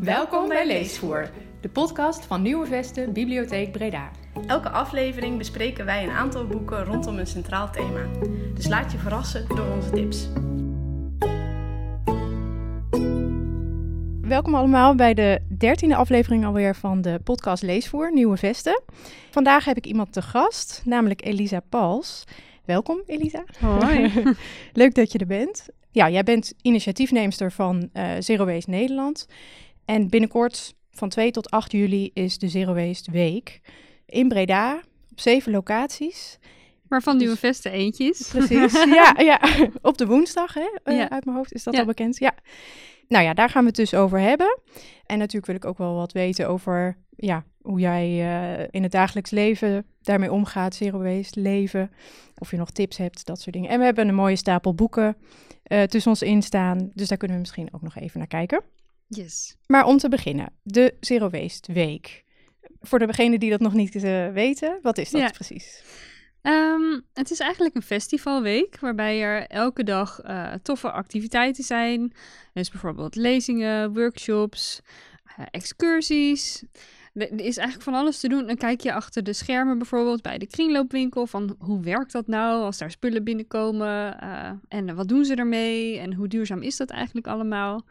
Welkom bij Leesvoer, de podcast van Nieuwe Vesten Bibliotheek Breda. Elke aflevering bespreken wij een aantal boeken rondom een centraal thema. Dus laat je verrassen door onze tips. Welkom allemaal bij de dertiende aflevering alweer van de podcast Leesvoer Nieuwe Vesten. Vandaag heb ik iemand te gast, namelijk Elisa Pals. Welkom Elisa. Hoi. Leuk dat je er bent. Ja, jij bent initiatiefneemster van uh, Zero Waste Nederland. En binnenkort van 2 tot 8 juli is de Zero Waste Week in Breda op zeven locaties. Waarvan Nieuwe Vesten eentjes. Precies, ja, ja. Op de woensdag, hè? Uh, ja. Uit mijn hoofd is dat Ja. al bekend. Ja. Nou ja, daar gaan we het dus over hebben. En natuurlijk wil ik ook wel wat weten over ja, hoe jij eh, in het dagelijks leven daarmee omgaat, zero waste, leven. Of je nog tips hebt, dat soort dingen. En we hebben een mooie stapel boeken eh, tussen ons in staan. Dus daar kunnen we misschien ook nog even naar kijken. Yes. Maar om te beginnen, de Zero Waste Week. Voor degenen die dat nog niet eh, weten, wat is dat Ja. precies? Ehm, het is eigenlijk een festivalweek waarbij er elke dag eh, toffe activiteiten zijn. Dus bijvoorbeeld lezingen, workshops, eh, excursies. Er is eigenlijk van alles te doen. Dan kijk je achter de schermen bijvoorbeeld bij de kringloopwinkel van hoe werkt dat nou als daar spullen binnenkomen en wat doen ze ermee en hoe duurzaam is dat eigenlijk allemaal.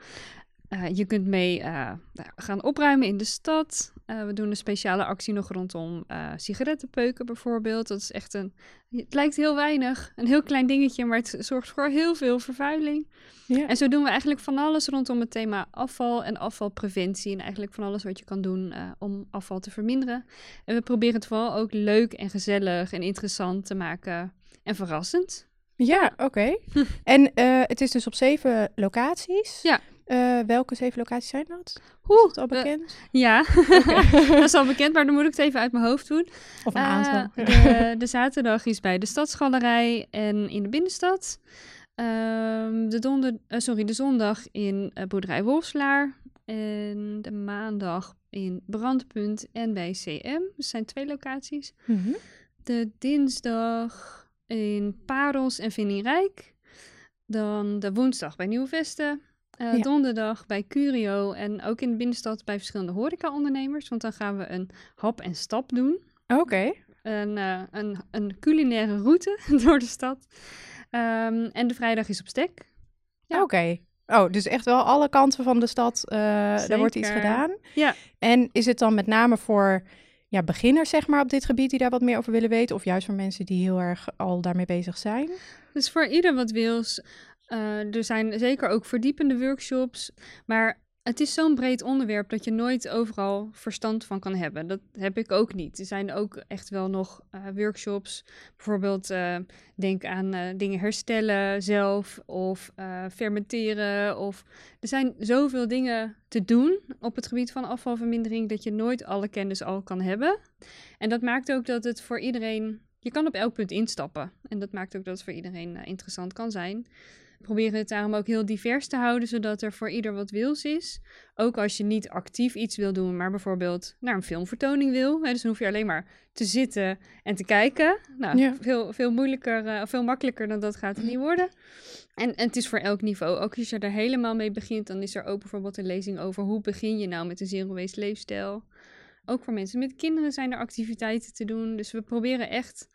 Eh, je kunt mee eh, nou, gaan opruimen in de stad. Eh, we doen een speciale actie nog rondom sigarettenpeuken bijvoorbeeld. Dat is echt een... Het lijkt heel weinig, een heel klein dingetje, maar het zorgt voor heel veel vervuiling. Ja. En zo doen we eigenlijk van alles rondom het thema afval en afvalpreventie. En eigenlijk van alles wat je kan doen om afval te verminderen. En we proberen het vooral ook leuk en gezellig en interessant te maken en verrassend. Ja, oké. en het is dus op zeven locaties. Ja. Eh, welke zeven locaties zijn dat? Oeh, is al bekend? Ja, dat is al bekend, maar dan moet ik het even uit mijn hoofd doen. of een Eh, aantal? de, de zaterdag is bij de Stadsgalerij en in de binnenstad. Ehm, de, donder, eh, sorry, de zondag in Boerderij Wolfslaar. En de maandag in Brandpunt en bij CM. Dat zijn twee locaties. Mhm. De dinsdag in Parels en Vindingrijk. Dan de woensdag bij Nieuwe Vesten. Eh, Ja. Donderdag bij Curio en ook in de binnenstad bij verschillende horecaondernemers. Want dan gaan we een hap en stap doen Oké. een, eh, een, een culinaire route door de stad. Ehm, en de vrijdag is op stek. Ja. Oké. Oh, dus echt wel alle kanten van de stad, eh, daar wordt iets gedaan. Ja. En is het dan met name voor ja, beginners, zeg maar, op dit gebied die daar wat meer over willen weten? Of juist voor mensen die heel erg al daarmee bezig zijn? Dus voor ieder wat wils. Eh, er zijn zeker ook verdiepende workshops. Maar het is zo'n breed onderwerp dat je nooit overal verstand van kan hebben. Dat heb ik ook niet. Er zijn ook echt wel nog eh, workshops. Bijvoorbeeld eh, denk aan dingen herstellen zelf of fermenteren. Of er zijn zoveel dingen te doen op het gebied van afvalvermindering dat je nooit alle kennis al kan hebben. En dat maakt ook dat het voor iedereen. Je kan op elk punt instappen. En dat maakt ook dat het voor iedereen interessant kan zijn. We proberen het daarom ook heel divers te houden, zodat er voor ieder wat wils is. Ook als je niet actief iets wil doen, maar bijvoorbeeld naar een filmvertoning wil. Hè, dus dan hoef je alleen maar te zitten en te kijken. Nou, Ja. veel, veel moeilijker, eh, veel makkelijker dan dat gaat het niet worden. En, en het is voor elk niveau. Ook als je er helemaal mee begint, dan is er ook bijvoorbeeld een lezing over hoe begin je nou met een zero waste leefstijl. Ook voor mensen met kinderen zijn er activiteiten te doen. Dus we proberen echt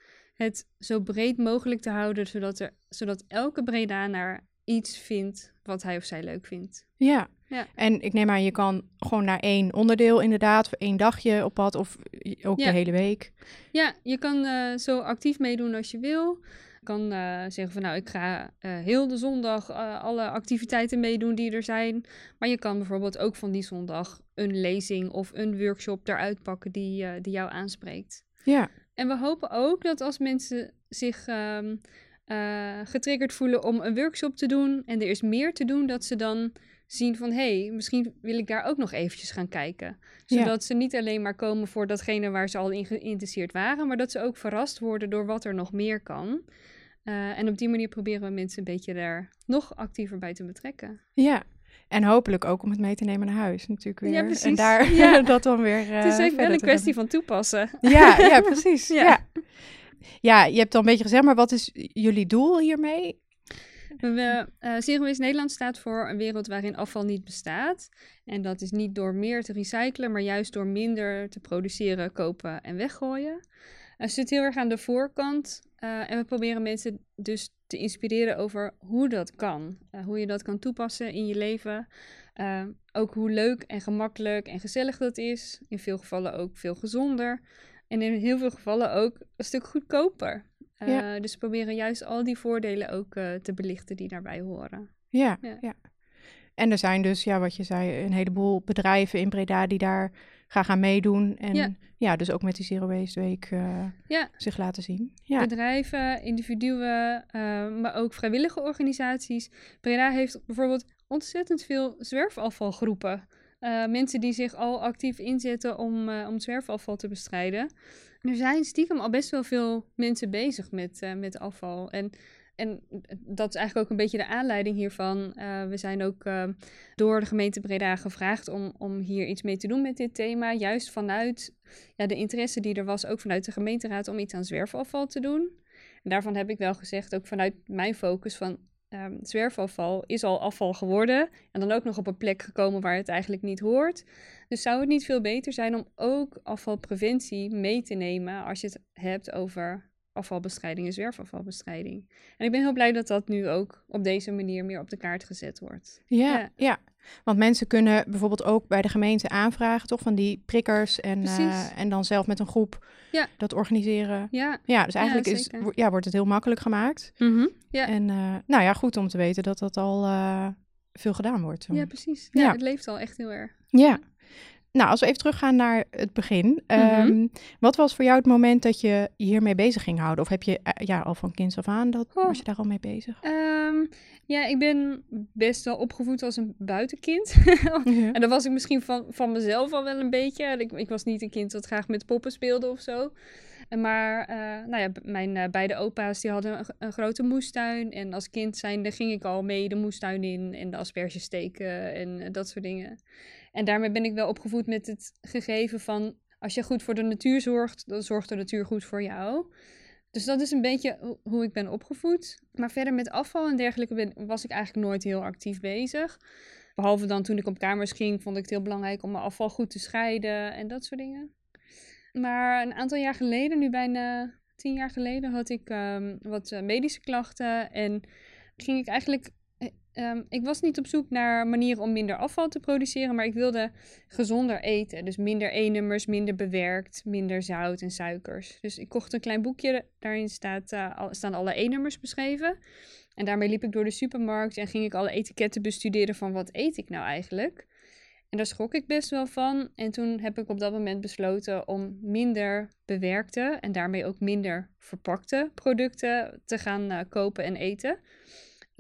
het zo breed mogelijk te houden, zodat, er, zodat elke Bredanaar iets vindt wat hij of zij leuk vindt. Ja. Ja. En ik neem aan, je kan gewoon naar één onderdeel inderdaad, voor één dagje op pad of ook Ja. de hele week. Ja, je kan eh, zo actief meedoen als je wil. Je kan eh, zeggen van nou, ik ga eh, heel de zondag alle activiteiten meedoen die er zijn. Maar je kan bijvoorbeeld ook van die zondag een lezing of een workshop eruit pakken die, die jou aanspreekt. Ja. En we hopen ook dat als mensen zich ehm, eh, getriggerd voelen om een workshop te doen en er is meer te doen, dat ze dan zien van hé, hey, misschien wil ik daar ook nog eventjes gaan kijken. Ja. Zodat ze niet alleen maar komen voor datgene waar ze al in geïnteresseerd waren, maar dat ze ook verrast worden door wat er nog meer kan. Eh, en op die manier proberen we mensen een beetje daar nog actiever bij te betrekken. Ja. En hopelijk ook om het mee te nemen naar huis natuurlijk weer. Ja, En daar Ja. dat dan weer het is eh, ook wel een kwestie van toepassen. Ja, ja, precies. Ja. ja. ja, je hebt al een beetje gezegd, maar wat is jullie doel hiermee? We, uh, Zero Waste Nederland staat voor een wereld waarin afval niet bestaat. En dat is niet door meer te recyclen, maar juist door minder te produceren, kopen en weggooien. Uh, zit heel erg aan de voorkant. Uh, en we proberen mensen dus te inspireren over hoe dat kan. hoe je dat kan toepassen in je leven. ook hoe leuk en gemakkelijk en gezellig dat is. In veel gevallen ook veel gezonder. En in heel veel gevallen ook een stuk goedkoper. Dus we proberen juist al die voordelen ook te belichten die daarbij horen. Ja, ja, ja. En er zijn dus, ja, wat je zei, een heleboel bedrijven in Breda die daar graag aan meedoen. En ja, ja dus ook met die Zero Waste Week uh, ja. zich laten zien. Ja. Bedrijven, individuen, maar ook vrijwillige organisaties. Breda heeft bijvoorbeeld ontzettend veel zwerfafvalgroepen. mensen die zich al actief inzetten om, om zwerfafval te bestrijden er zijn stiekem al best wel veel mensen bezig met, met afval. En, en dat is eigenlijk ook een beetje de aanleiding hiervan. Uh, we zijn ook uh, door de gemeente Breda gevraagd om, om hier iets mee te doen met dit thema. Juist vanuit ja, de interesse die er was, ook vanuit de gemeenteraad, om iets aan zwerfafval te doen. En daarvan heb ik wel gezegd, ook vanuit mijn focus, van um, zwerfafval is al afval geworden. En dan ook nog op een plek gekomen waar het eigenlijk niet hoort. Dus zou het niet veel beter zijn om ook afvalpreventie mee te nemen als je het hebt over afvalbestrijding en zwerfafvalbestrijding. En ik ben heel blij dat dat nu ook op deze manier meer op de kaart gezet wordt. Ja, ja. want mensen kunnen bijvoorbeeld ook bij de gemeente aanvragen, toch, van die prikkers en, uh, en dan zelf met een groep ja. dat organiseren. Ja, ja dus eigenlijk ja, is, ja, wordt het heel makkelijk gemaakt. Mm -hmm. ja. En uh, nou ja, goed om te weten dat dat al uh, veel gedaan wordt. Ja, precies. Ja, het leeft al echt heel erg. Ja. Nou, als we even teruggaan naar het begin. Um, Wat was voor jou het moment dat je hiermee bezig ging houden? Of heb je uh, ja, al van kinds af aan, dat, oh. was je daar al mee bezig? Um, ja, ik ben best wel opgevoed als een buitenkind. ja. En dat was ik misschien van, van mezelf al wel een beetje. Ik, ik was niet een kind dat graag met poppen speelde of zo. Maar uh, nou ja, mijn uh, beide opa's die hadden een, een, grote moestuin. En als kind zijnde ging ik al mee de moestuin in en de asperges steken en dat soort dingen. En daarmee ben ik wel opgevoed met het gegeven van als je goed voor de natuur zorgt, dan zorgt de natuur goed voor jou. Dus dat is een beetje hoe ik ben opgevoed. Maar verder met afval en dergelijke was ik eigenlijk nooit heel actief bezig. Behalve dan toen ik op kamers ging, vond ik het heel belangrijk om mijn afval goed te scheiden en dat soort dingen. Maar een aantal jaar geleden, nu bijna tien jaar geleden, had ik um, wat uh, medische klachten. En ging ik eigenlijk Um, ik was niet op zoek naar manieren om minder afval te produceren, maar ik wilde gezonder eten. Dus minder E-nummers, minder bewerkt, minder zout en suikers. Dus ik kocht een klein boekje, daarin staat, uh, staan alle E-nummers beschreven. En daarmee liep ik door de supermarkt en ging ik alle etiketten bestuderen van wat eet ik nou eigenlijk. En daar schrok ik best wel van. En toen heb ik op dat moment besloten om minder bewerkte en daarmee ook minder verpakte producten te gaan uh, kopen en eten.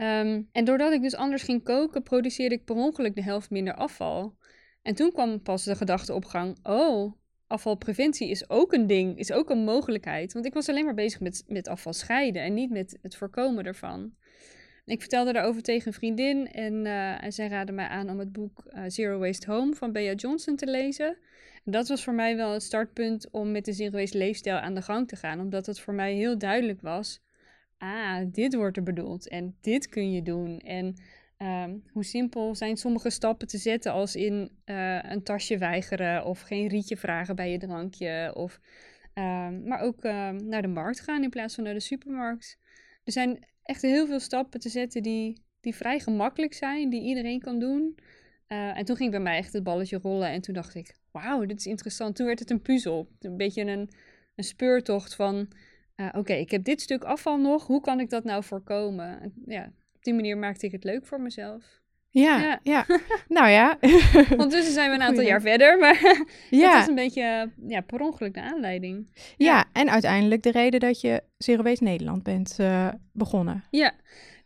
Um, en doordat ik dus anders ging koken, produceerde ik per ongeluk de helft minder afval. En toen kwam pas de gedachte op gang: oh, afvalpreventie is ook een ding, is ook een mogelijkheid. Want ik was alleen maar bezig met, met afval scheiden en niet met het voorkomen ervan. Ik vertelde daarover tegen een vriendin en, uh, en zij raadde mij aan om het boek uh, Zero Waste Home van Bea Johnson te lezen. En dat was voor mij wel het startpunt om met de Zero Waste leefstijl aan de gang te gaan, omdat het voor mij heel duidelijk was ah, dit wordt er bedoeld en dit kun je doen. En ehm, hoe simpel zijn sommige stappen te zetten als in uh, een tasje weigeren of geen rietje vragen bij je drankje. Of, um, maar ook uh, naar de markt gaan in plaats van naar de supermarkt. Er zijn echt heel veel stappen te zetten die, die vrij gemakkelijk zijn, die iedereen kan doen. Uh, en toen ging bij mij echt het balletje rollen en toen dacht ik, wauw, dit is interessant. Toen werd het een puzzel, een beetje een, een speurtocht van uh, oké, ik heb dit stuk afval nog, hoe kan ik dat nou voorkomen? Ja, op die manier maakte ik het leuk voor mezelf. Ja, ja. nou ja. Ondertussen zijn we een aantal jaar verder, maar ja. het is een beetje ja, per ongeluk de aanleiding. Ja. en uiteindelijk de reden dat je Zero Waste Nederland bent uh, begonnen. Ja,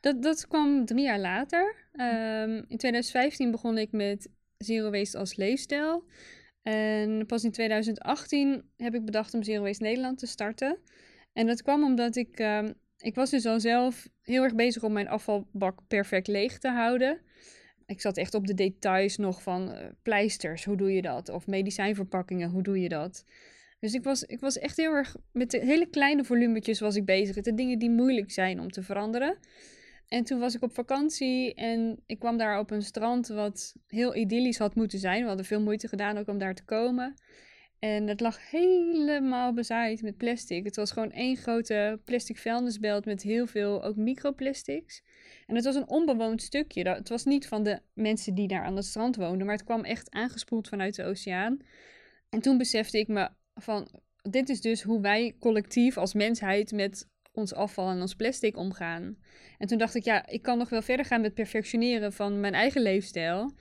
dat, dat kwam drie jaar later. Um, in 2015 begon ik met Zero Waste als leefstijl. En pas in 2018 heb ik bedacht om Zero Waste Nederland te starten. En dat kwam omdat ik, uh, ik was dus al zelf heel erg bezig om mijn afvalbak perfect leeg te houden. Ik zat echt op de details nog van uh, pleisters, hoe doe je dat? Of medicijnverpakkingen, hoe doe je dat? Dus ik was, ik was echt heel erg met de hele kleine volumetjes was ik bezig. De dingen die moeilijk zijn om te veranderen. En toen was ik op vakantie en ik kwam daar op een strand wat heel idyllisch had moeten zijn. We hadden veel moeite gedaan ook om daar te komen. En het lag helemaal bezaaid met plastic. Het was gewoon één grote plastic vuilnisbelt met heel veel ook microplastics. En het was een onbewoond stukje. Het was niet van de mensen die daar aan het strand woonden, maar het kwam echt aangespoeld vanuit de oceaan. En toen besefte ik me van, dit is dus hoe wij collectief als mensheid met ons afval en ons plastic omgaan. En toen dacht ik, ja, ik kan nog wel verder gaan met perfectioneren van mijn eigen leefstijl.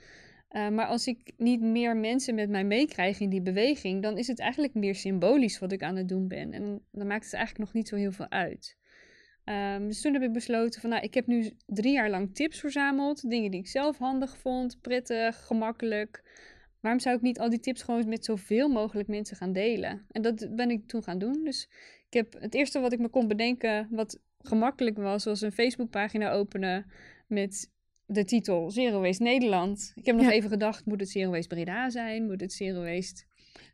Uh, maar als ik niet meer mensen met mij meekrijg in die beweging, dan is het eigenlijk meer symbolisch wat ik aan het doen ben. En dan maakt het eigenlijk nog niet zo heel veel uit. Um, dus toen heb ik besloten van, nou, ik heb nu drie jaar lang tips verzameld. Dingen die ik zelf handig vond, prettig, gemakkelijk. Waarom zou ik niet al die tips gewoon met zoveel mogelijk mensen gaan delen? En dat ben ik toen gaan doen. Dus ik heb het eerste wat ik me kon bedenken, wat gemakkelijk was, was een Facebookpagina openen met de titel Zero Waste Nederland. Ik heb nog even gedacht, moet het Zero Waste Breda zijn? Moet het Zero Waste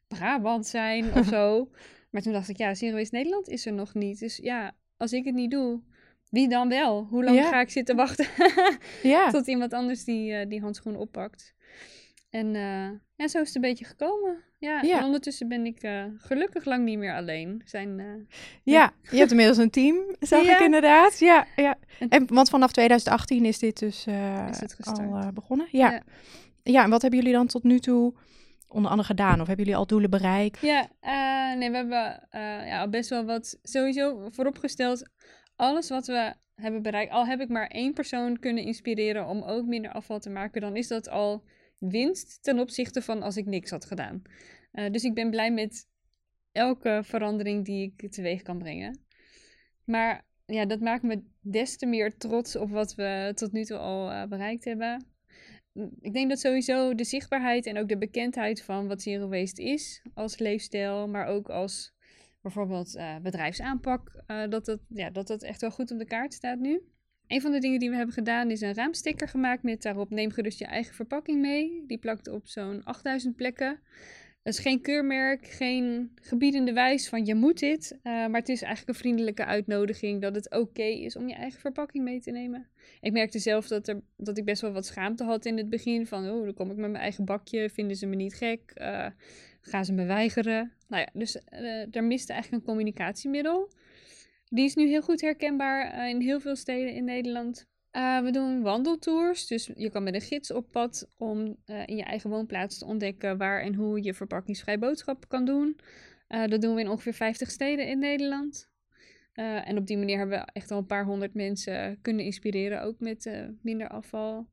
Brabant zijn of zo? Maar toen dacht ik, ja, Zero Waste Nederland is er nog niet. Dus ja, als ik het niet doe, wie dan wel? Hoe lang ga ik zitten wachten ja. tot iemand anders die, uh, die handschoen oppakt? En uh, ja, zo is het een beetje gekomen. Ja, en ondertussen ben ik uh, gelukkig lang niet meer alleen. Zijn, uh, ja, je hebt inmiddels een team, zag ik inderdaad. Ja, ja. En, want vanaf 2018 is dit dus is het al begonnen. Ja. ja. Ja. en wat hebben jullie dan tot nu toe onder andere gedaan? Of hebben jullie al doelen bereikt? Ja, nee, we hebben ja, best wel wat sowieso vooropgesteld. Alles wat we hebben bereikt, al heb ik maar één persoon kunnen inspireren om ook minder afval te maken, dan is dat al winst ten opzichte van als ik niks had gedaan. Uh, dus ik ben blij met elke verandering die ik teweeg kan brengen. Maar ja, dat maakt me des te meer trots op wat we tot nu toe al uh, bereikt hebben. Ik denk dat sowieso de zichtbaarheid en ook de bekendheid van wat Zero Waste is als leefstijl, maar ook als bijvoorbeeld uh, bedrijfsaanpak, dat, dat, ja, dat dat echt wel goed op de kaart staat nu. Een van de dingen die we hebben gedaan is een raamsticker gemaakt met daarop neem gerust je eigen verpakking mee. Die plakt op zo'n 8000 plekken. Het is geen keurmerk, geen gebiedende wijs van je moet dit. Uh, maar het is eigenlijk een vriendelijke uitnodiging dat het oké is om je eigen verpakking mee te nemen. Ik merkte zelf dat, er, dat ik best wel wat schaamte had in het begin. Van, oh, dan kom ik met mijn eigen bakje, vinden ze me niet gek, uh, gaan ze me weigeren. Nou ja, dus uh, er miste eigenlijk een communicatiemiddel. Die is nu heel goed herkenbaar uh, in heel veel steden in Nederland. Uh, we doen wandeltours, dus je kan met een gids op pad om uh, in je eigen woonplaats te ontdekken waar en hoe je verpakkingsvrij boodschap kan doen. dat doen we in ongeveer 50 steden in Nederland. en op die manier hebben we echt al een paar honderd mensen kunnen inspireren, ook met minder afval.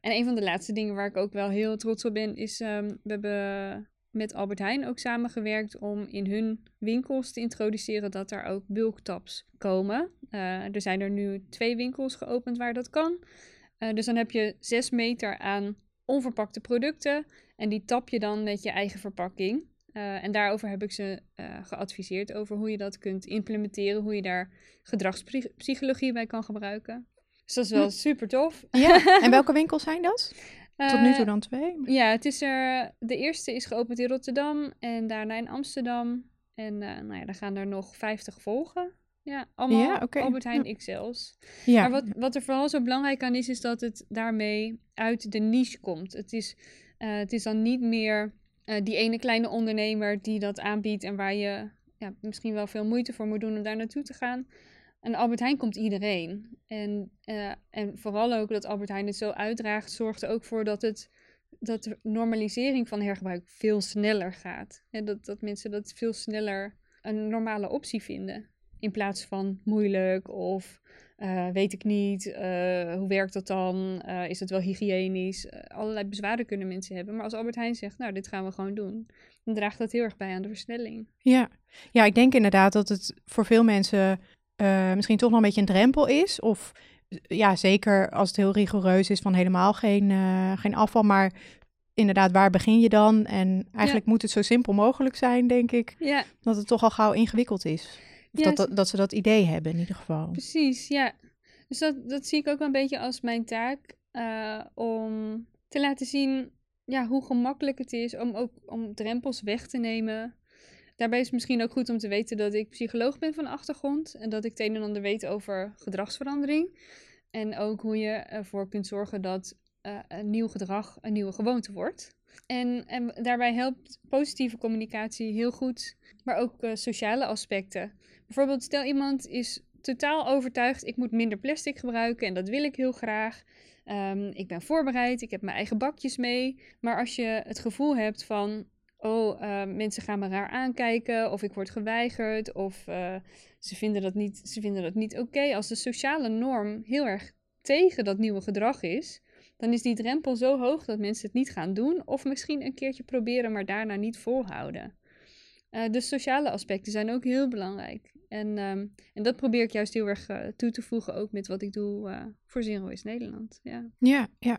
En een van de laatste dingen waar ik ook wel heel trots op ben, is um, we hebben met Albert Heijn ook samengewerkt om in hun winkels te introduceren dat er ook bulktaps komen. Uh, er zijn er nu twee winkels geopend waar dat kan. Uh, dus dan heb je zes meter aan onverpakte producten en die tap je dan met je eigen verpakking. Uh, en daarover heb ik ze geadviseerd over hoe je dat kunt implementeren, hoe je daar gedragspsychologie bij kan gebruiken. Dus dat is wel hm. super tof. Ja, en welke winkels zijn dat? Tot nu toe eh, dan twee? Ja, het is er, de eerste is geopend in Rotterdam en daarna in Amsterdam. En uh, nou ja, dan gaan er nog 50 volgen. Ja, allemaal ja, okay. Albert Heijn ja. XL's. Ja. Maar wat, wat er vooral zo belangrijk aan is, is dat het daarmee uit de niche komt. Het is, uh, het is dan niet meer uh, die ene kleine ondernemer die dat aanbiedt en waar je ja, misschien wel veel moeite voor moet doen om daar naartoe te gaan. En Albert Heijn komt iedereen. En, uh, en vooral ook dat Albert Heijn het zo uitdraagt, zorgt er ook voor dat, het, dat de normalisering van hergebruik veel sneller gaat. En dat, dat mensen dat veel sneller een normale optie vinden. In plaats van moeilijk of uh, weet ik niet, uh, hoe werkt dat dan? is het wel hygiënisch? allerlei bezwaren kunnen mensen hebben. Maar als Albert Heijn zegt, nou, dit gaan we gewoon doen, dan draagt dat heel erg bij aan de versnelling. Ja, ja ik denk inderdaad dat het voor veel mensen uh, misschien toch nog een beetje een drempel is. Of ja, zeker als het heel rigoureus is van helemaal geen, uh, geen afval. Maar inderdaad, waar begin je dan? En eigenlijk moet het zo simpel mogelijk zijn, denk ik. Ja. Dat het toch al gauw ingewikkeld is. Of ja, dat, dat, ze dat idee hebben in ieder geval. Precies, ja. Dus dat, dat zie ik ook wel een beetje als mijn taak. Uh, om te laten zien ja, hoe gemakkelijk het is om ook om drempels weg te nemen. Daarbij is het misschien ook goed om te weten dat ik psycholoog ben van achtergrond en dat ik het een en ander weet over gedragsverandering. En ook hoe je ervoor kunt zorgen dat uh, een nieuw gedrag een nieuwe gewoonte wordt. En, en daarbij helpt positieve communicatie heel goed, maar ook uh, sociale aspecten. Bijvoorbeeld, stel iemand is totaal overtuigd, ik moet minder plastic gebruiken en dat wil ik heel graag. Um, ik ben voorbereid, ik heb mijn eigen bakjes mee. Maar als je het gevoel hebt van, oh, uh, mensen gaan me raar aankijken, of ik word geweigerd, of uh, ze vinden dat niet, ze vinden dat niet oké. Als de sociale norm heel erg tegen dat nieuwe gedrag is, dan is die drempel zo hoog dat mensen het niet gaan doen, of misschien een keertje proberen, maar daarna niet volhouden. Uh, dus sociale aspecten zijn ook heel belangrijk. En, um, en dat probeer ik juist heel erg uh, toe te voegen, ook met wat ik doe uh, voor Zero Waste Nederland. Ja. ja, ja.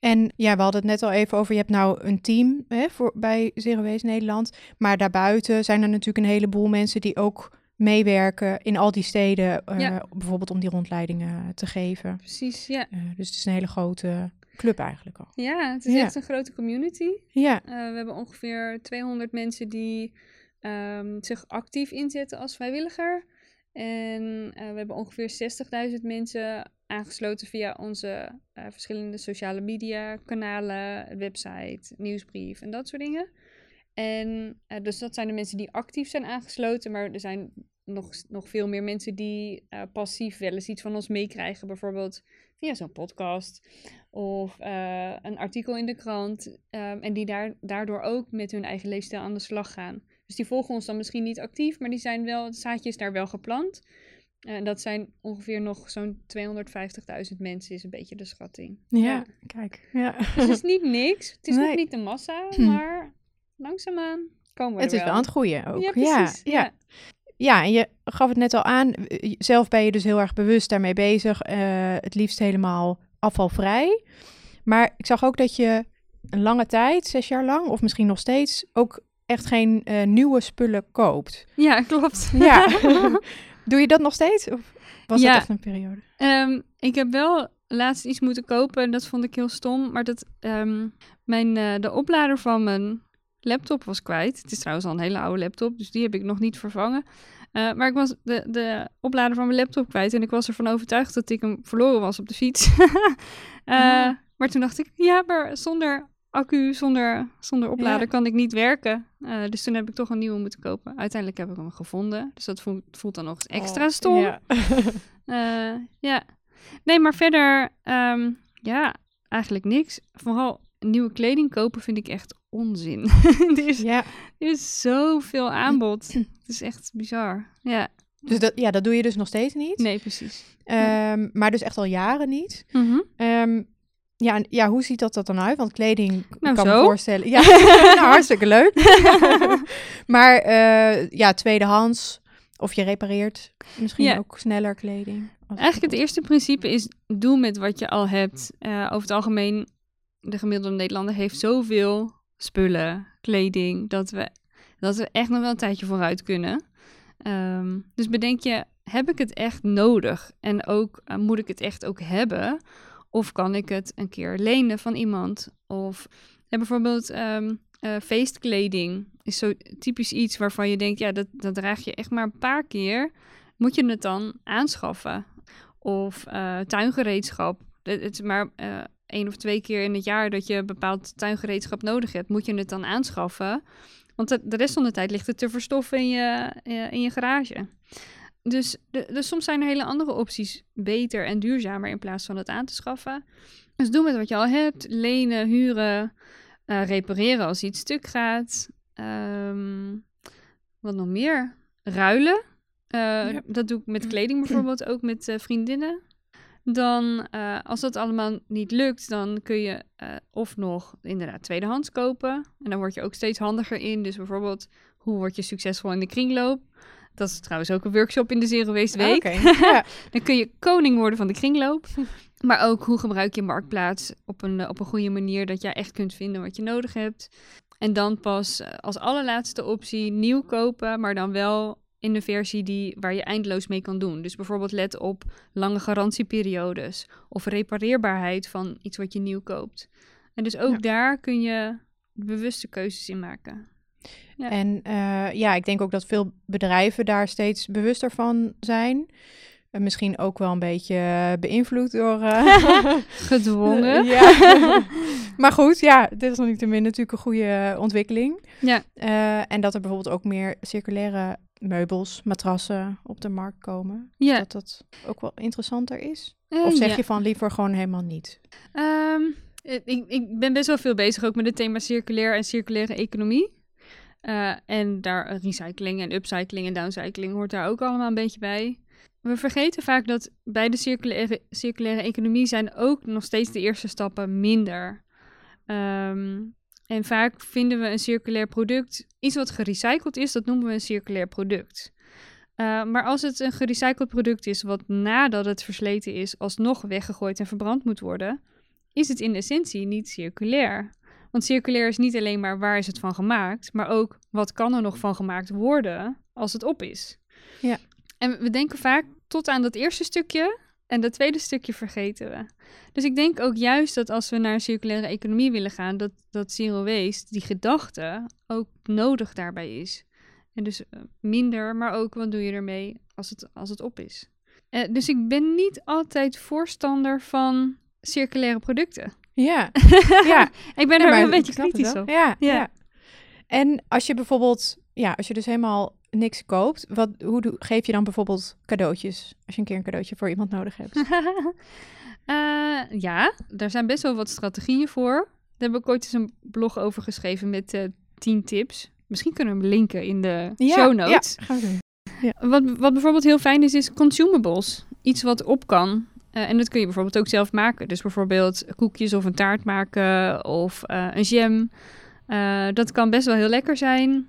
En ja, we hadden het net al even over, je hebt nou een team hè, voor, bij Zero Waste Nederland. Maar daarbuiten zijn er natuurlijk een heleboel mensen die ook meewerken in al die steden, uh, ja. bijvoorbeeld om die rondleidingen te geven. Precies, ja. dus het is een hele grote club eigenlijk al. Ja, het is ja. echt een grote community. Ja. we hebben ongeveer 200 mensen die um, zich actief inzetten als vrijwilliger. En uh, we hebben ongeveer 60.000 mensen aangesloten via onze uh, verschillende sociale media kanalen, website, nieuwsbrief en dat soort dingen. En uh, dus dat zijn de mensen die actief zijn aangesloten, maar er zijn nog, nog veel meer mensen die passief wel eens iets van ons meekrijgen. Bijvoorbeeld via zo'n podcast of een artikel in de krant. Um, en die daar, daardoor ook met hun eigen leefstijl aan de slag gaan. Dus die volgen ons dan misschien niet actief, maar die zijn wel, het zaadje is daar wel geplant. En uh, dat zijn ongeveer nog zo'n 250.000 mensen, is een beetje de schatting. Ja, ja. kijk. Ja. Dus het is niet niks. Het is nee. nog niet de massa, maar langzaamaan komen we Het er is wel aan het groeien ook. Ja, precies. Ja, ja. ja, en je gaf het net al aan. Zelf ben je dus heel erg bewust daarmee bezig. Uh, het liefst helemaal afvalvrij. Maar ik zag ook dat je een lange tijd, zes jaar lang, of misschien nog steeds, ook echt geen uh, nieuwe spullen koopt. Ja, klopt. Ja. Doe je dat nog steeds? Of was ja. dat echt een periode? Um, ik heb wel laatst iets moeten kopen en dat vond ik heel stom. Maar dat um, mijn, uh, de oplader van mijn laptop was kwijt. Het is trouwens al een hele oude laptop, dus die heb ik nog niet vervangen. Uh, maar ik was de, de oplader van mijn laptop kwijt en ik was ervan overtuigd dat ik hem verloren was op de fiets. uh, oh. Maar toen dacht ik, ja, maar zonder accu, zonder, zonder oplader ja. kan ik niet werken. Uh, dus toen heb ik toch een nieuwe moeten kopen. Uiteindelijk heb ik hem gevonden. Dus dat voelt, voelt dan nog eens extra oh, stom. Ja. uh, ja. Nee, maar verder, um, ja, eigenlijk niks. Vooral nieuwe kleding kopen vind ik echt onzin. er, is, ja. er is zoveel aanbod. Het is echt bizar. Ja. Dus dat, ja, dat doe je dus nog steeds niet? Nee, precies. Um, maar dus echt al jaren niet. Mm -hmm. um, ja, ja, hoe ziet dat, dat dan uit? Want kleding nou, kan zo. me voorstellen. Ja, nou, hartstikke leuk. maar uh, ja, tweedehands of je repareert misschien ja. ook sneller kleding. Eigenlijk het eerste principe is doe met wat je al hebt. Uh, over het algemeen, de gemiddelde Nederlander heeft zoveel spullen, kleding, dat we, dat we echt nog wel een tijdje vooruit kunnen. Um, dus bedenk je, heb ik het echt nodig? En ook, uh, moet ik het echt ook hebben? Of kan ik het een keer lenen van iemand? Of ja, bijvoorbeeld um, uh, feestkleding is zo typisch iets waarvan je denkt, ja, dat, dat draag je echt maar een paar keer. Moet je het dan aanschaffen? Of uh, tuingereedschap. Het is maar uh, één of twee keer in het jaar dat je bepaald tuingereedschap nodig hebt. Moet je het dan aanschaffen? Want de, de rest van de tijd ligt het te verstoffen in je, in je garage. Dus, de, dus soms zijn er hele andere opties beter en duurzamer in plaats van het aan te schaffen. Dus doe met wat je al hebt. Lenen, huren, uh, repareren als iets stuk gaat. Um, wat nog meer? Ruilen. Uh, ja. Dat doe ik met kleding bijvoorbeeld, ook met uh, vriendinnen. Dan, als dat allemaal niet lukt, dan kun je of nog inderdaad tweedehands kopen. En dan word je ook steeds handiger in. Dus bijvoorbeeld, hoe word je succesvol in de kringloop? Dat is trouwens ook een workshop in de Zero Waste Week. Okay, ja. dan kun je koning worden van de kringloop. maar ook hoe gebruik je marktplaats op een, op een goede manier... dat jij echt kunt vinden wat je nodig hebt. En dan pas als allerlaatste optie nieuw kopen... maar dan wel in de versie die, waar je eindeloos mee kan doen. Dus bijvoorbeeld let op lange garantieperiodes... of repareerbaarheid van iets wat je nieuw koopt. En dus ook ja. daar kun je bewuste keuzes in maken. Ja. En uh, ja, ik denk ook dat veel bedrijven daar steeds bewuster van zijn. Eh, misschien ook wel een beetje eh, beïnvloed door... eh, Gedwongen. ja. maar goed, ja, dit is nog niet te min natuurlijk een goede ontwikkeling. Ja. Eh, en dat er bijvoorbeeld ook meer circulaire meubels, matrassen op de markt komen. Ja. Dat dat ook wel interessanter is. Eh, Of zeg ja. je van liever gewoon helemaal niet? Ehm, eh, ik, ik ben best wel veel bezig ook met het thema circulair en circulaire economie. Eh, en daar recycling en upcycling en downcycling hoort daar ook allemaal een beetje bij. We vergeten vaak dat bij de circulaire, circulaire economie zijn ook nog steeds de eerste stappen minder. Ehm, en vaak vinden we een circulair product, iets wat gerecycled is, dat noemen we een circulair product. Eh, maar als het een gerecycled product is wat nadat het versleten is alsnog weggegooid en verbrand moet worden, is het in essentie niet circulair. Want circulair is niet alleen maar waar is het van gemaakt, maar ook wat kan er nog van gemaakt worden als het op is. Ja. En we denken vaak tot aan dat eerste stukje en dat tweede stukje vergeten we. Dus ik denk ook juist dat als we naar een circulaire economie willen gaan, dat, dat zero waste, die gedachte, ook nodig daarbij is. En dus eh, minder, maar ook wat doe je ermee als het, als het op is. Eh, dus ik ben niet altijd voorstander van circulaire producten. Ja, ja. Ik ben Ja, er maar wel een beetje kritisch op. Ja, Ja. ja. En als je bijvoorbeeld, ja, als je dus helemaal niks koopt, wat, hoe geef je dan bijvoorbeeld cadeautjes? Als je een keer een cadeautje voor iemand nodig hebt. Eh, ja, daar zijn best wel wat strategieën voor. Daar heb ik ooit eens een blog over geschreven met eh 10 tips. Misschien kunnen we hem linken in de show notes. Ja, gaan we doen. Wat, wat bijvoorbeeld heel fijn is, is consumables. Iets wat op kan. Eh, en dat kun je bijvoorbeeld ook zelf maken. Dus bijvoorbeeld koekjes of een taart maken of eh, een jam. Eh, dat kan best wel heel lekker zijn.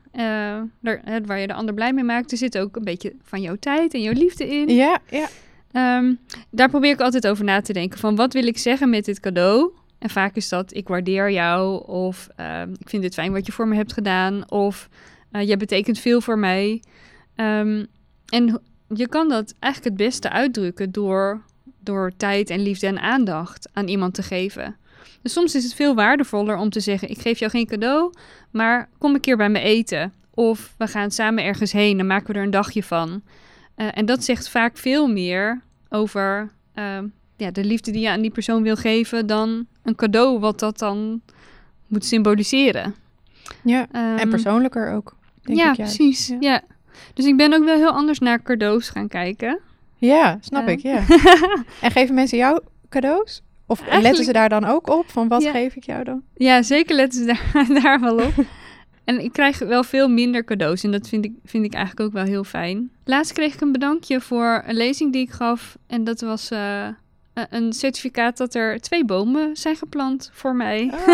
Daar, waar je de ander blij mee maakt. Er zit ook een beetje van jouw tijd en jouw liefde in. Ja, ja. Ehm, daar probeer ik altijd over na te denken. Van wat wil ik zeggen met dit cadeau? En vaak is dat ik waardeer jou. Of ehm, ik vind het fijn wat je voor me hebt gedaan. Of jij betekent veel voor mij. Ehm, en je kan dat eigenlijk het beste uitdrukken door, door tijd en liefde en aandacht aan iemand te geven. Dus soms is het veel waardevoller om te zeggen: Ik geef jou geen cadeau, maar kom een keer bij me eten. Of we gaan samen ergens heen en maken we er een dagje van. Eh, en dat zegt vaak veel meer over ehm, ja, de liefde die je aan die persoon wil geven dan een cadeau wat dat dan moet symboliseren. ja. Ehm, En persoonlijker ook, denk ja, ik precies. Ja. Ja. Dus ik ben ook wel heel anders naar cadeaus gaan kijken. Ja, snap ik, ja. En geven mensen jou cadeaus? Of letten ze daar dan ook op? Van wat Ja. geef ik jou dan? Ja, zeker letten ze daar, daar wel op. En ik krijg wel veel minder cadeaus en dat vind ik, vind ik eigenlijk ook wel heel fijn. Laatst kreeg ik een bedankje voor een lezing die ik gaf. En dat was eh, eh, een certificaat dat er twee bomen zijn geplant voor mij. Oh,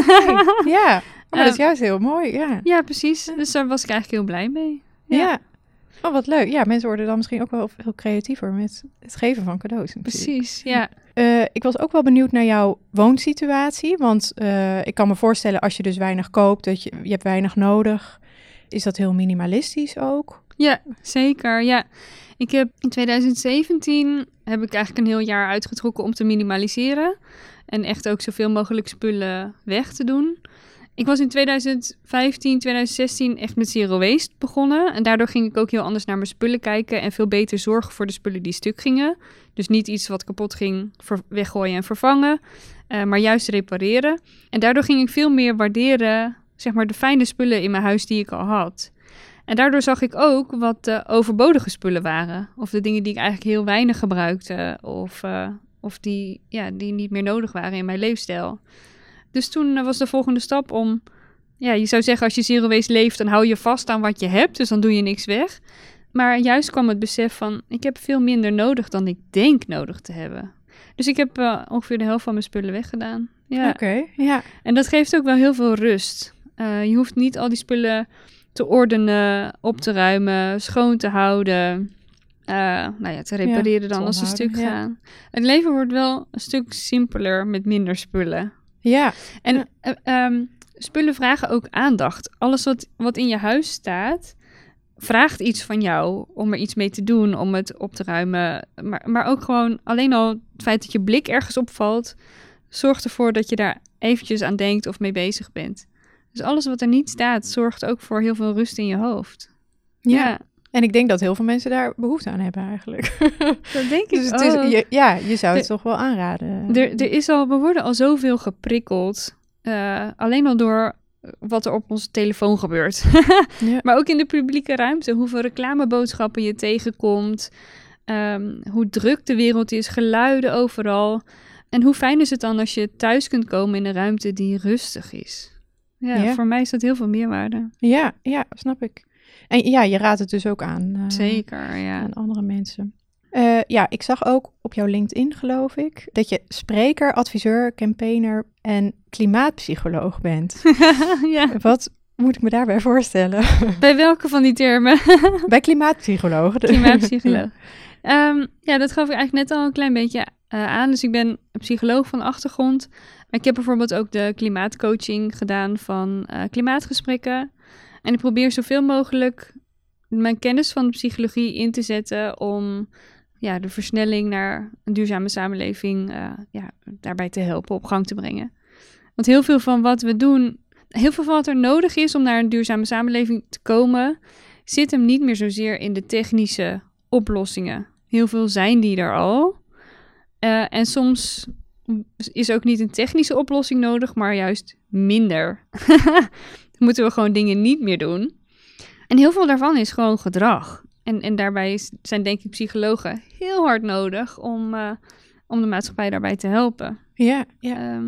ja, oh, maar dat is juist heel mooi, ja. Ja, precies. Dus daar was ik eigenlijk heel blij mee. Ja. Oh, wat leuk. Ja, mensen worden dan misschien ook wel heel creatiever met het geven van cadeaus. natuurlijk. Precies, ja. Eh, ik was ook wel benieuwd naar jouw woonsituatie. Want eh, ik kan me voorstellen als je dus weinig koopt, dat je, je hebt weinig nodig. Is dat heel minimalistisch ook? Ja, zeker. Ja. Ik heb in 2017 heb ik eigenlijk een heel jaar uitgetrokken om te minimaliseren. En echt ook zoveel mogelijk spullen weg te doen. Ik was in 2015, 2016 echt met zero waste begonnen. En daardoor ging ik ook heel anders naar mijn spullen kijken. En veel beter zorgen voor de spullen die stuk gingen. Dus niet iets wat kapot ging weggooien en vervangen. eh, maar juist repareren. En daardoor ging ik veel meer waarderen, zeg maar, de fijne spullen in mijn huis die ik al had. En daardoor zag ik ook wat de overbodige spullen waren. Of de dingen die ik eigenlijk heel weinig gebruikte. Of, eh, of die, ja, die niet meer nodig waren in mijn leefstijl. Dus toen eh, was de volgende stap om... Ja, je zou zeggen als je zero waste leeft, dan hou je vast aan wat je hebt. Dus dan doe je niks weg. Maar juist kwam het besef van, ik heb veel minder nodig dan ik denk nodig te hebben. Dus ik heb eh, ongeveer de helft van mijn spullen weggedaan. Ja. Oké, ja. En dat geeft ook wel heel veel rust. Eh, je hoeft niet al die spullen te ordenen, op te ruimen, schoon te houden. nou ja, te repareren dan te als ze stuk ja. gaan. Het leven wordt wel een stuk simpeler met minder spullen. Ja, En Ja. eh, ehm, spullen vragen ook aandacht. Alles wat, wat in je huis staat, vraagt iets van jou om er iets mee te doen, om het op te ruimen. Maar, maar ook gewoon alleen al het feit dat je blik ergens opvalt, zorgt ervoor dat je daar eventjes aan denkt of mee bezig bent. Dus alles wat er niet staat, zorgt ook voor heel veel rust in je hoofd. ja. En ik denk dat heel veel mensen daar behoefte aan hebben eigenlijk. Dat denk ik dus het is, je- ja, je zou het De- toch wel aanraden. Er, er is al, we worden al zoveel geprikkeld. eh, alleen al door wat er op onze telefoon gebeurt. Ja. Maar ook in de publieke ruimte. Hoeveel reclameboodschappen je tegenkomt. ehm, hoe druk de wereld is. Geluiden overal. En hoe fijn is het dan als je thuis kunt komen in een ruimte die rustig is. Ja, Ja. voor mij is dat heel veel meerwaarde. Ja, ja, snap ik. En ja, je raadt het dus ook aan. eh, Zeker, ja. aan andere mensen. Eh, ja, ik zag ook op jouw LinkedIn, geloof ik, dat je spreker, adviseur, campaigner en klimaatpsycholoog bent. ja. Wat moet ik me daarbij voorstellen? Bij welke van die termen? Bij klimaatpsycholoog. Klimaatpsycholoog. Ehm, ja, dat gaf ik eigenlijk net al een klein beetje eh, aan. Dus ik ben psycholoog van achtergrond. Maar ik heb bijvoorbeeld ook de klimaatcoaching gedaan van klimaatgesprekken. En ik probeer zoveel mogelijk mijn kennis van de psychologie in te zetten om ja, de versnelling naar een duurzame samenleving eh, ja, daarbij te helpen, op gang te brengen. Want heel veel van wat we doen, heel veel van wat er nodig is om naar een duurzame samenleving te komen, zit hem niet meer zozeer in de technische oplossingen. Heel veel zijn die er al. Eh, en soms is ook niet een technische oplossing nodig, maar juist minder. Moeten we gewoon dingen niet meer doen. En heel veel daarvan is gewoon gedrag. En, en daarbij zijn denk ik psychologen heel hard nodig om, eh, om de maatschappij daarbij te helpen. Ja, ja, Ehm,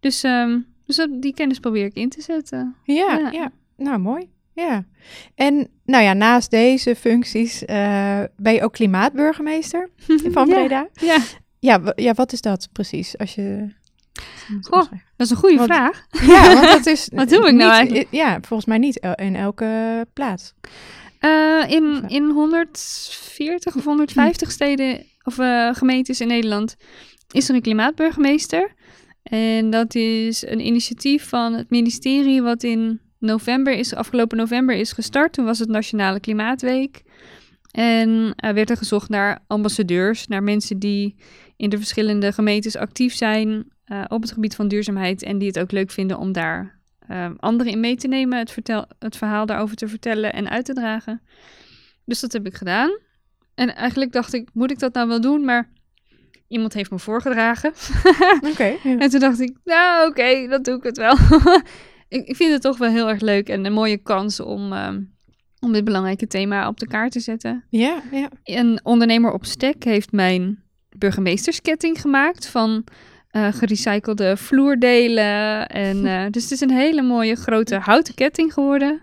dus ehm, dus die kennis probeer ik in te zetten. ja, Ja. ja. Nou, mooi. Ja. En nou ja, naast deze functies eh, ben je ook klimaatburgemeester van. Breda. Ja, Ja, ja, wat is dat precies? Als je... Goh, dat is een goede Want- vraag. Ja, want dat is... Wat doe ik nou niet- eigenlijk? Ja, volgens mij niet el- in elke plaats. Eh, in, eh, in 140 of 150 steden of eh, gemeentes in Nederland is er een klimaatburgemeester. En dat is een initiatief van het ministerie wat in november is, afgelopen november is gestart. Toen was het Nationale Klimaatweek. En er werd er gezocht naar ambassadeurs, naar mensen die in de verschillende gemeentes actief zijn eh, op het gebied van duurzaamheid en die het ook leuk vinden om daar eh, anderen in mee te nemen, het, vertel, het verhaal daarover te vertellen en uit te dragen. Dus dat heb ik gedaan. En eigenlijk dacht ik, moet ik dat nou wel doen? Maar iemand heeft me voorgedragen. Oké. ja. En toen dacht ik, nou oké, dat doe ik het wel. ik, ik vind het toch wel heel erg leuk en een mooie kans om, ehm, om dit belangrijke thema op de kaart te zetten. Ja, ja. Een ondernemer op Stek heeft mijn burgemeestersketting gemaakt van eh, gerecyclede vloerdelen. En, eh, dus het is een hele mooie grote houten ketting geworden.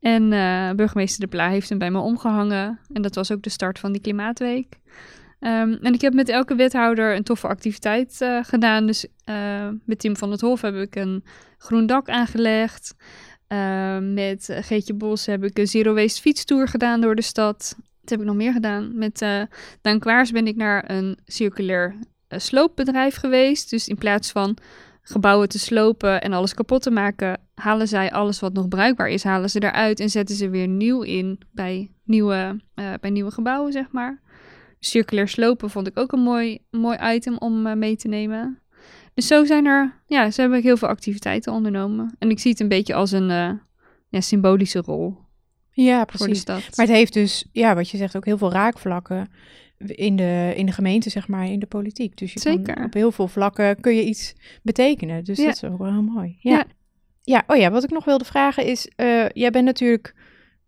En eh, burgemeester De Pla heeft hem bij me omgehangen. En dat was ook de start van die Klimaatweek. Ehm, en ik heb met elke wethouder een toffe activiteit gedaan. Dus met Tim van het Hof heb ik een groen dak aangelegd. Eh, met Geetje Bos heb ik een Zero Waste fietstour gedaan door de stad. Wat heb ik nog meer gedaan? Met Daan Kwaars ben ik naar een circulair sloopbedrijf geweest. Dus in plaats van gebouwen te slopen en alles kapot te maken, halen zij alles wat nog bruikbaar is, halen ze eruit en zetten ze weer nieuw in bij nieuwe, eh, bij nieuwe gebouwen, zeg maar. Circulair slopen vond ik ook een mooi, mooi item om eh, mee te nemen. Dus zo zijn er, ja, zo heb ik heel veel activiteiten ondernomen. En ik zie het een beetje als een eh, ja, symbolische rol Ja, voor de precies. stad. Maar het heeft dus, ja, wat je zegt, ook heel veel raakvlakken in de, in de gemeente, zeg maar, in de politiek. Dus je kan Zeker. op heel veel vlakken kun je iets betekenen. Dus Ja. dat is ook wel heel mooi. Ja. Ja. ja. oh ja, wat ik nog wilde vragen is, eh, jij bent natuurlijk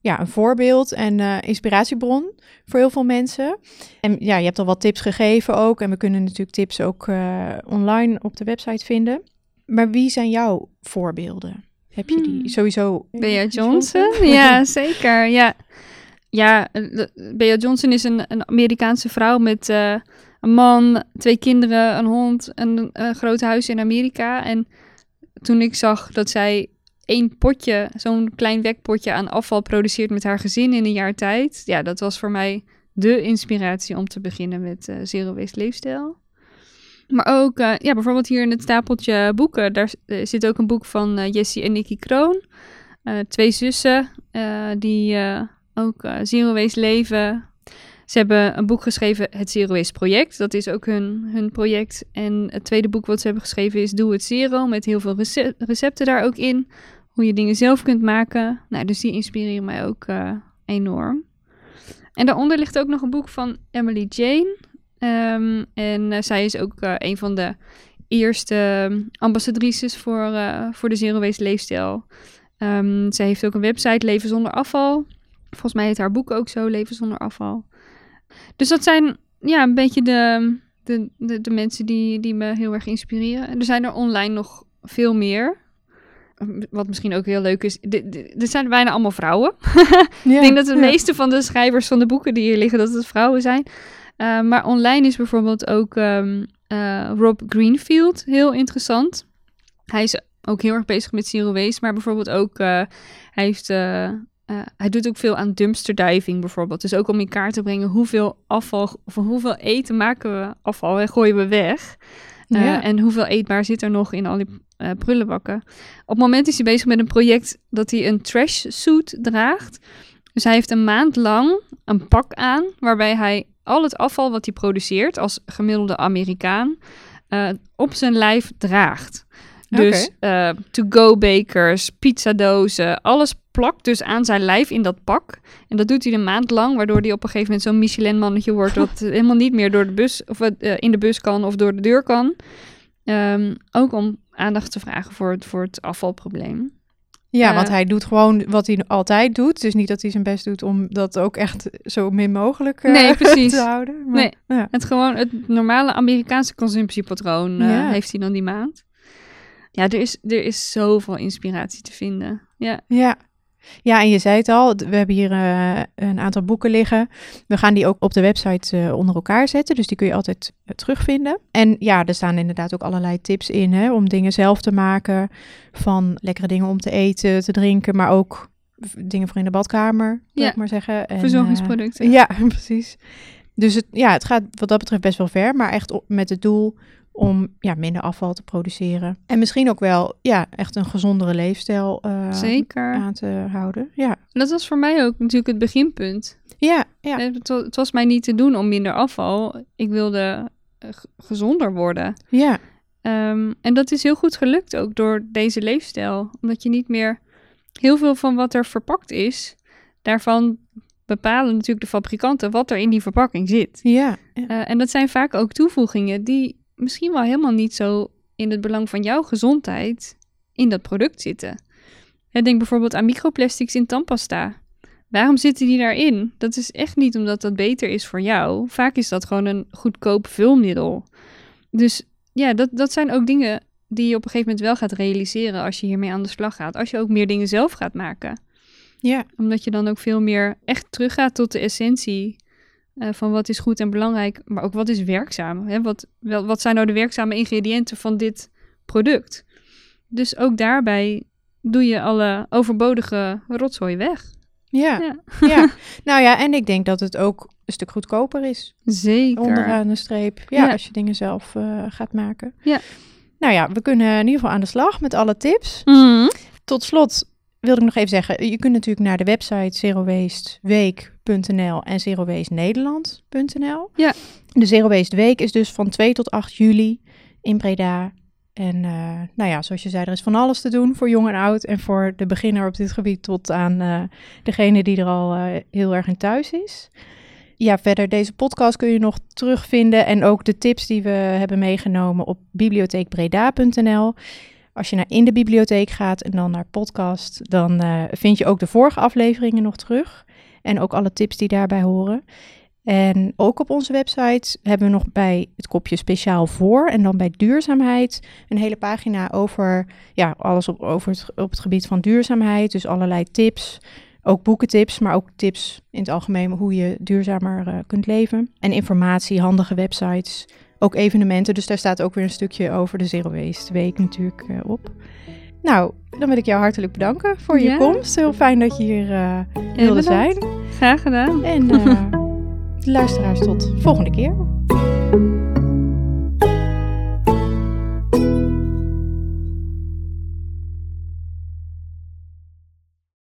ja, een voorbeeld en eh, inspiratiebron voor heel veel mensen. En ja, je hebt al wat tips gegeven ook. En we kunnen natuurlijk tips ook eh, online op de website vinden. Maar wie zijn jouw voorbeelden? Heb je die Hmm. sowieso? Bea Johnson? Ja, zeker. Ja, ja eh, Bea Johnson is een, een Amerikaanse vrouw met eh, een man, twee kinderen, een hond, een, een groot huis in Amerika. En toen ik zag dat zij één potje, zo'n klein wekpotje aan afval produceert met haar gezin in een jaar tijd. Ja, dat was voor mij de inspiratie om te beginnen met eh, Zero Waste Leefstijl. Maar ook, ja, bijvoorbeeld hier in het stapeltje boeken, daar zit ook een boek van Jessie en Nikki Kroon. Twee zussen die ook eh, Zero Waste leven. Ze hebben een boek geschreven, het Zero Waste Project. Dat is ook hun, hun project. En het tweede boek wat ze hebben geschreven is Doe het Zero, met heel veel rece- recepten daar ook in. Hoe je dingen zelf kunt maken. Nou, dus die inspireren mij ook eh, enorm. en daaronder ligt ook nog een boek van Emily Jane. Ehm, en eh, zij is ook een van de eerste ambassadrices voor, voor de Zero Waste leefstijl. Ehm, zij heeft ook een website, Leven zonder afval. Volgens mij heet haar boek ook zo, Leven zonder afval. Dus dat zijn ja, een beetje de, de, de, de mensen die, die me heel erg inspireren. En er zijn er online nog veel meer. Wat misschien ook heel leuk is. Dit zijn bijna allemaal vrouwen. Ik denk dat de meeste van de schrijvers van de boeken die hier liggen, dat het vrouwen zijn. Uh, maar online is bijvoorbeeld ook um, uh, Rob Greenfield heel interessant. Hij is ook heel erg bezig met zero waste, maar bijvoorbeeld ook, uh, hij, heeft, hij doet ook veel aan dumpster diving bijvoorbeeld. Dus ook om in kaart te brengen hoeveel afval, of hoeveel eten maken we afval en gooien we weg. Ja. En hoeveel eetbaar zit er nog in al die prullenbakken. Op het moment is hij bezig met een project dat hij een trash suit draagt. Dus hij heeft een maand lang een pak aan waarbij hij al het afval wat hij produceert als gemiddelde Amerikaan op zijn lijf draagt. Dus okay. to-go bakers, pizzadozen, alles plakt dus aan zijn lijf in dat pak. En dat doet hij een maand lang, waardoor hij op een gegeven moment zo'n Michelin-mannetje wordt... dat helemaal niet meer door de bus, of, uh, in de bus kan of door de deur kan. Um, ook om aandacht te vragen voor het, voor het afvalprobleem. Ja, want hij doet gewoon wat hij altijd doet. Dus niet dat hij zijn best doet om dat ook echt zo min mogelijk uh, nee, precies. te houden. Maar, nee, ja. het gewoon het normale Amerikaanse consumptiepatroon uh, ja. heeft hij dan die maand. Ja, er is, er is zoveel inspiratie te vinden. Ja. ja. Ja, en je zei het al, we hebben hier uh, een aantal boeken liggen. We gaan die ook op de website uh, onder elkaar zetten, dus die kun je altijd uh, terugvinden. En ja, er staan inderdaad ook allerlei tips in hè, om dingen zelf te maken. Van lekkere dingen om te eten, te drinken, maar ook dingen voor in de badkamer, ja. ik maar zeggen. En, Verzorgingsproducten. ja, precies. Dus het, ja, het gaat wat dat betreft best wel ver, maar echt met het doel om ja, minder afval te produceren. En misschien ook wel ja, echt een gezondere leefstijl uh, Zeker. aan te houden. Ja. Dat was voor mij ook natuurlijk het beginpunt. Ja, ja. Het, het was mij niet te doen om minder afval. Ik wilde uh, gezonder worden. Ja. Um, en dat is heel goed gelukt ook door deze leefstijl. Omdat je niet meer heel veel van wat er verpakt is, daarvan bepalen natuurlijk de fabrikanten wat er in die verpakking zit. Ja. ja. Uh, en dat zijn vaak ook toevoegingen die misschien wel helemaal niet zo in het belang van jouw gezondheid in dat product zitten. denk bijvoorbeeld aan microplastics in tandpasta. Waarom zitten die daarin? Dat is echt niet omdat dat beter is voor jou. Vaak is dat gewoon een goedkoop vulmiddel. Dus ja, dat, dat zijn ook dingen die je op een gegeven moment wel gaat realiseren als je hiermee aan de slag gaat. Als je ook meer dingen zelf gaat maken. Ja. Omdat je dan ook veel meer echt teruggaat tot de essentie uh, van wat is goed en belangrijk, maar ook wat is werkzaam. Hè? Wat, wel, wat zijn nou de werkzame ingrediënten van dit product? Dus ook daarbij doe je alle overbodige rotzooi weg. Ja, ja. ja. nou ja, en ik denk dat het ook een stuk goedkoper is. Zeker. Onderaan de streep. Ja, ja. als je dingen zelf uh, gaat maken. Ja. Nou ja, we kunnen in ieder geval aan de slag met alle tips. Mm. Tot slot wilde ik nog even zeggen, je kunt natuurlijk naar de website zerowasteweek.nl en zerowastenederland.nl. Ja. De Zero Waste Week is dus van 2 tot 8 juli in Breda. En uh, nou ja, zoals je zei, er is van alles te doen voor jong en oud. En voor de beginner op dit gebied tot aan uh, degene die er al uh, heel erg in thuis is. Ja, verder, deze podcast kun je nog terugvinden. En ook de tips die we hebben meegenomen op bibliotheekbreda.nl. Als je naar in de bibliotheek gaat en dan naar podcast, dan vind je ook de vorige afleveringen nog terug. En ook alle tips die daarbij horen. En ook op onze website hebben we nog bij het kopje speciaal voor en dan bij duurzaamheid een hele pagina over ja, alles op, over het, op het gebied van duurzaamheid. Dus allerlei tips, ook boekentips, maar ook tips in het algemeen hoe je duurzamer uh, kunt leven. En informatie, handige websites, ook evenementen. Dus daar staat ook weer een stukje over de Zero Waste Week natuurlijk uh, op. Nou, dan wil ik jou hartelijk bedanken voor je Ja. komst. Heel fijn dat je hier uh, wilde zijn. Graag gedaan. En uh, de luisteraars tot volgende keer.